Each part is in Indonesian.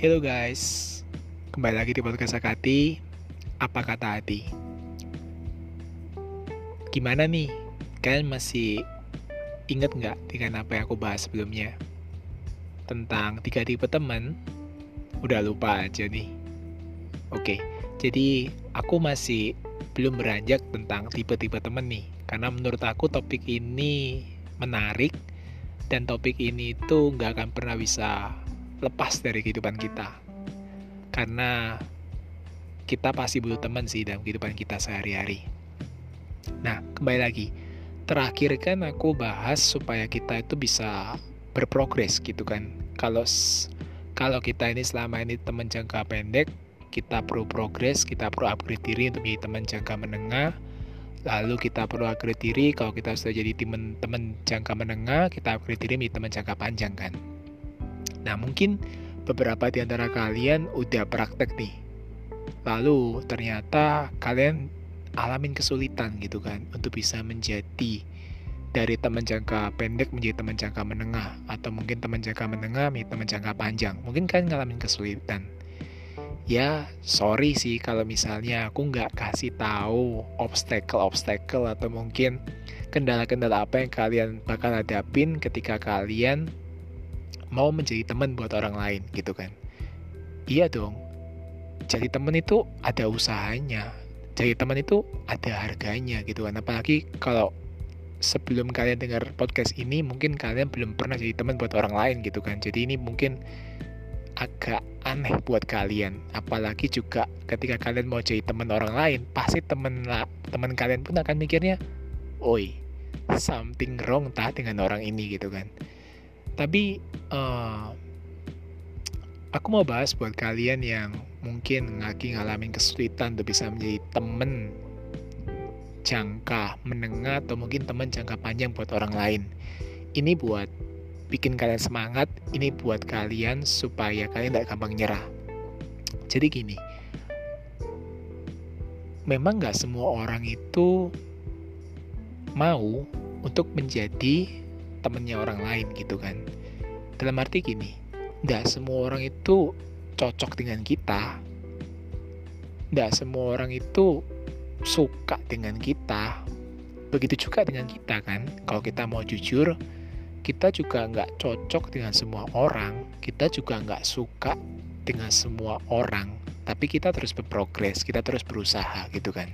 Hello guys, kembali lagi di podcast Akati. Apa kata hati? Gimana nih? Kalian masih inget nggak dengan apa yang aku bahas sebelumnya? Tentang tiga tipe teman? Udah lupa aja nih. Oke, jadi aku masih belum beranjak tentang tipe-tipe teman nih. Karena menurut aku topik ini menarik dan topik ini itu nggak akan pernah bisa lepas dari kehidupan kita. Karena kita pasti butuh teman sih dalam kehidupan kita sehari-hari. Nah, kembali lagi. Terakhir kan aku bahas supaya kita itu bisa berprogres gitu kan. Kalau kalau kita ini selama ini teman jangka pendek, kita perlu progres, kita perlu upgrade diri untuk menjadi teman jangka menengah. Lalu kita perlu upgrade diri kalau kita sudah jadi teman-teman jangka menengah, kita upgrade diri menjadi teman jangka panjang kan. Nah, mungkin beberapa di antara kalian udah praktek nih. Lalu ternyata kalian alamin kesulitan gitu kan untuk bisa menjadi dari teman jangka pendek menjadi teman jangka menengah atau mungkin teman jangka menengah menjadi teman jangka panjang. Mungkin kalian ngalamin kesulitan. Ya, sorry sih kalau misalnya aku nggak kasih tahu obstacle-obstacle atau mungkin kendala-kendala apa yang kalian bakal hadapin ketika kalian mau menjadi teman buat orang lain gitu kan? Iya dong. Jadi teman itu ada usahanya. Jadi teman itu ada harganya gitu kan? Apalagi kalau sebelum kalian dengar podcast ini mungkin kalian belum pernah jadi teman buat orang lain gitu kan? Jadi ini mungkin agak aneh buat kalian. Apalagi juga ketika kalian mau jadi teman orang lain pasti teman teman kalian pun akan mikirnya oi something wrong tah dengan orang ini gitu kan tapi uh, aku mau bahas buat kalian yang mungkin lagi ngalamin kesulitan untuk bisa menjadi temen jangka menengah atau mungkin temen jangka panjang buat orang lain. Ini buat bikin kalian semangat, ini buat kalian supaya kalian tidak gampang nyerah. Jadi gini, memang nggak semua orang itu mau untuk menjadi temennya orang lain gitu kan. Dalam arti gini nggak semua orang itu cocok dengan kita. Nggak semua orang itu suka dengan kita. Begitu juga dengan kita kan. Kalau kita mau jujur kita juga nggak cocok dengan semua orang. Kita juga nggak suka dengan semua orang. Tapi kita terus berprogres kita terus berusaha gitu kan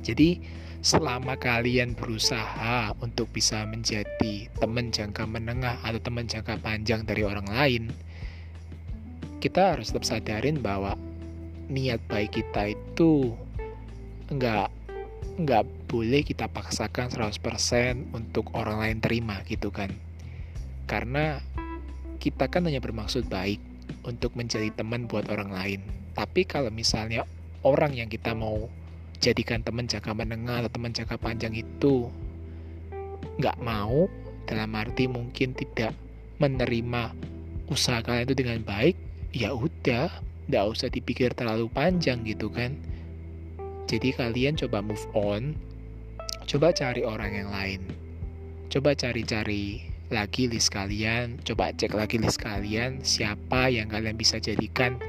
jadi selama kalian berusaha untuk bisa menjadi teman jangka menengah atau teman jangka panjang dari orang lain, kita harus tetap sadarin bahwa niat baik kita itu nggak nggak boleh kita paksakan 100% untuk orang lain terima gitu kan. Karena kita kan hanya bermaksud baik untuk menjadi teman buat orang lain. Tapi kalau misalnya orang yang kita mau jadikan teman jangka menengah atau teman jangka panjang itu nggak mau dalam arti mungkin tidak menerima usaha kalian itu dengan baik ya udah nggak usah dipikir terlalu panjang gitu kan. Jadi kalian coba move on coba cari orang yang lain. Coba cari-cari lagi list kalian coba cek lagi list kalian siapa yang kalian bisa jadikan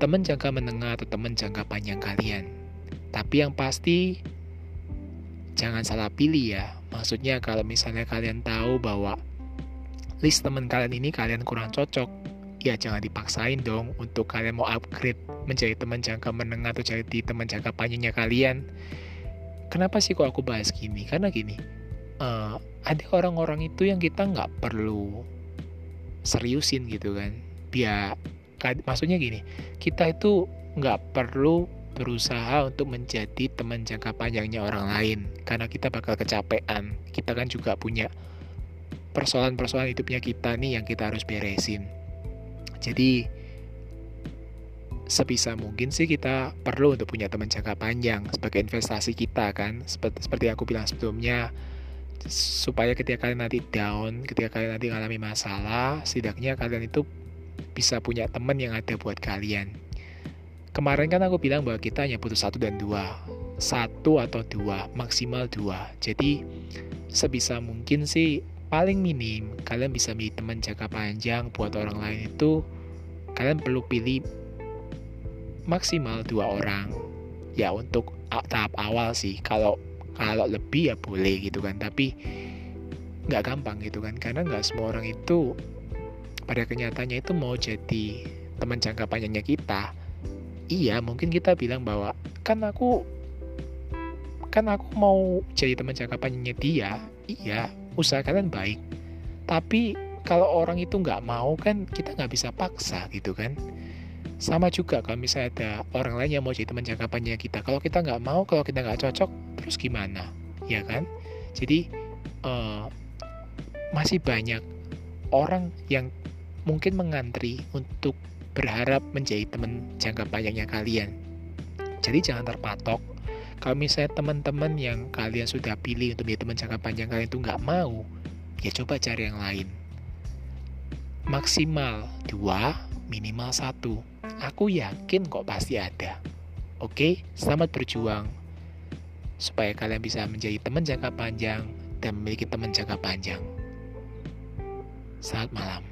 teman jangka menengah atau teman jangka panjang kalian tapi yang pasti jangan salah pilih ya. Maksudnya kalau misalnya kalian tahu bahwa list teman kalian ini kalian kurang cocok, ya jangan dipaksain dong untuk kalian mau upgrade menjadi teman jangka menengah atau jadi teman jangka panjangnya kalian. Kenapa sih kok aku bahas gini? Karena gini, uh, ada orang-orang itu yang kita nggak perlu seriusin gitu kan. Biar, maksudnya gini, kita itu nggak perlu berusaha untuk menjadi teman jangka panjangnya orang lain. Karena kita bakal kecapean. Kita kan juga punya persoalan-persoalan hidupnya kita nih yang kita harus beresin. Jadi sebisa mungkin sih kita perlu untuk punya teman jangka panjang sebagai investasi kita kan. Seperti, seperti aku bilang sebelumnya supaya ketika kalian nanti down ketika kalian nanti mengalami masalah setidaknya kalian itu bisa punya teman yang ada buat kalian Kemarin kan aku bilang bahwa kita hanya butuh satu dan dua. Satu atau dua, maksimal dua. Jadi sebisa mungkin sih paling minim kalian bisa menjadi teman jangka panjang buat orang lain itu kalian perlu pilih maksimal dua orang. Ya untuk tahap awal sih. Kalau kalau lebih ya boleh gitu kan. Tapi nggak gampang gitu kan. Karena nggak semua orang itu pada kenyataannya itu mau jadi teman jangka panjangnya kita iya mungkin kita bilang bahwa kan aku kan aku mau jadi teman jangka panjangnya dia. Iya usaha kalian baik. Tapi kalau orang itu nggak mau kan kita nggak bisa paksa gitu kan. Sama juga kalau misalnya ada orang lain yang mau jadi teman jangka panjang kita. Kalau kita nggak mau kalau kita nggak cocok terus gimana? Ya kan? Jadi uh, masih banyak orang yang mungkin mengantri untuk berharap menjadi teman jangka panjangnya kalian jadi jangan terpatok kalau misalnya teman-teman yang kalian sudah pilih untuk menjadi teman jangka panjang kalian itu nggak mau ya coba cari yang lain maksimal dua, minimal satu. Aku yakin kok pasti ada. Oke, selamat berjuang supaya kalian bisa menjadi teman jangka panjang dan memiliki teman jangka panjang. Selamat malam.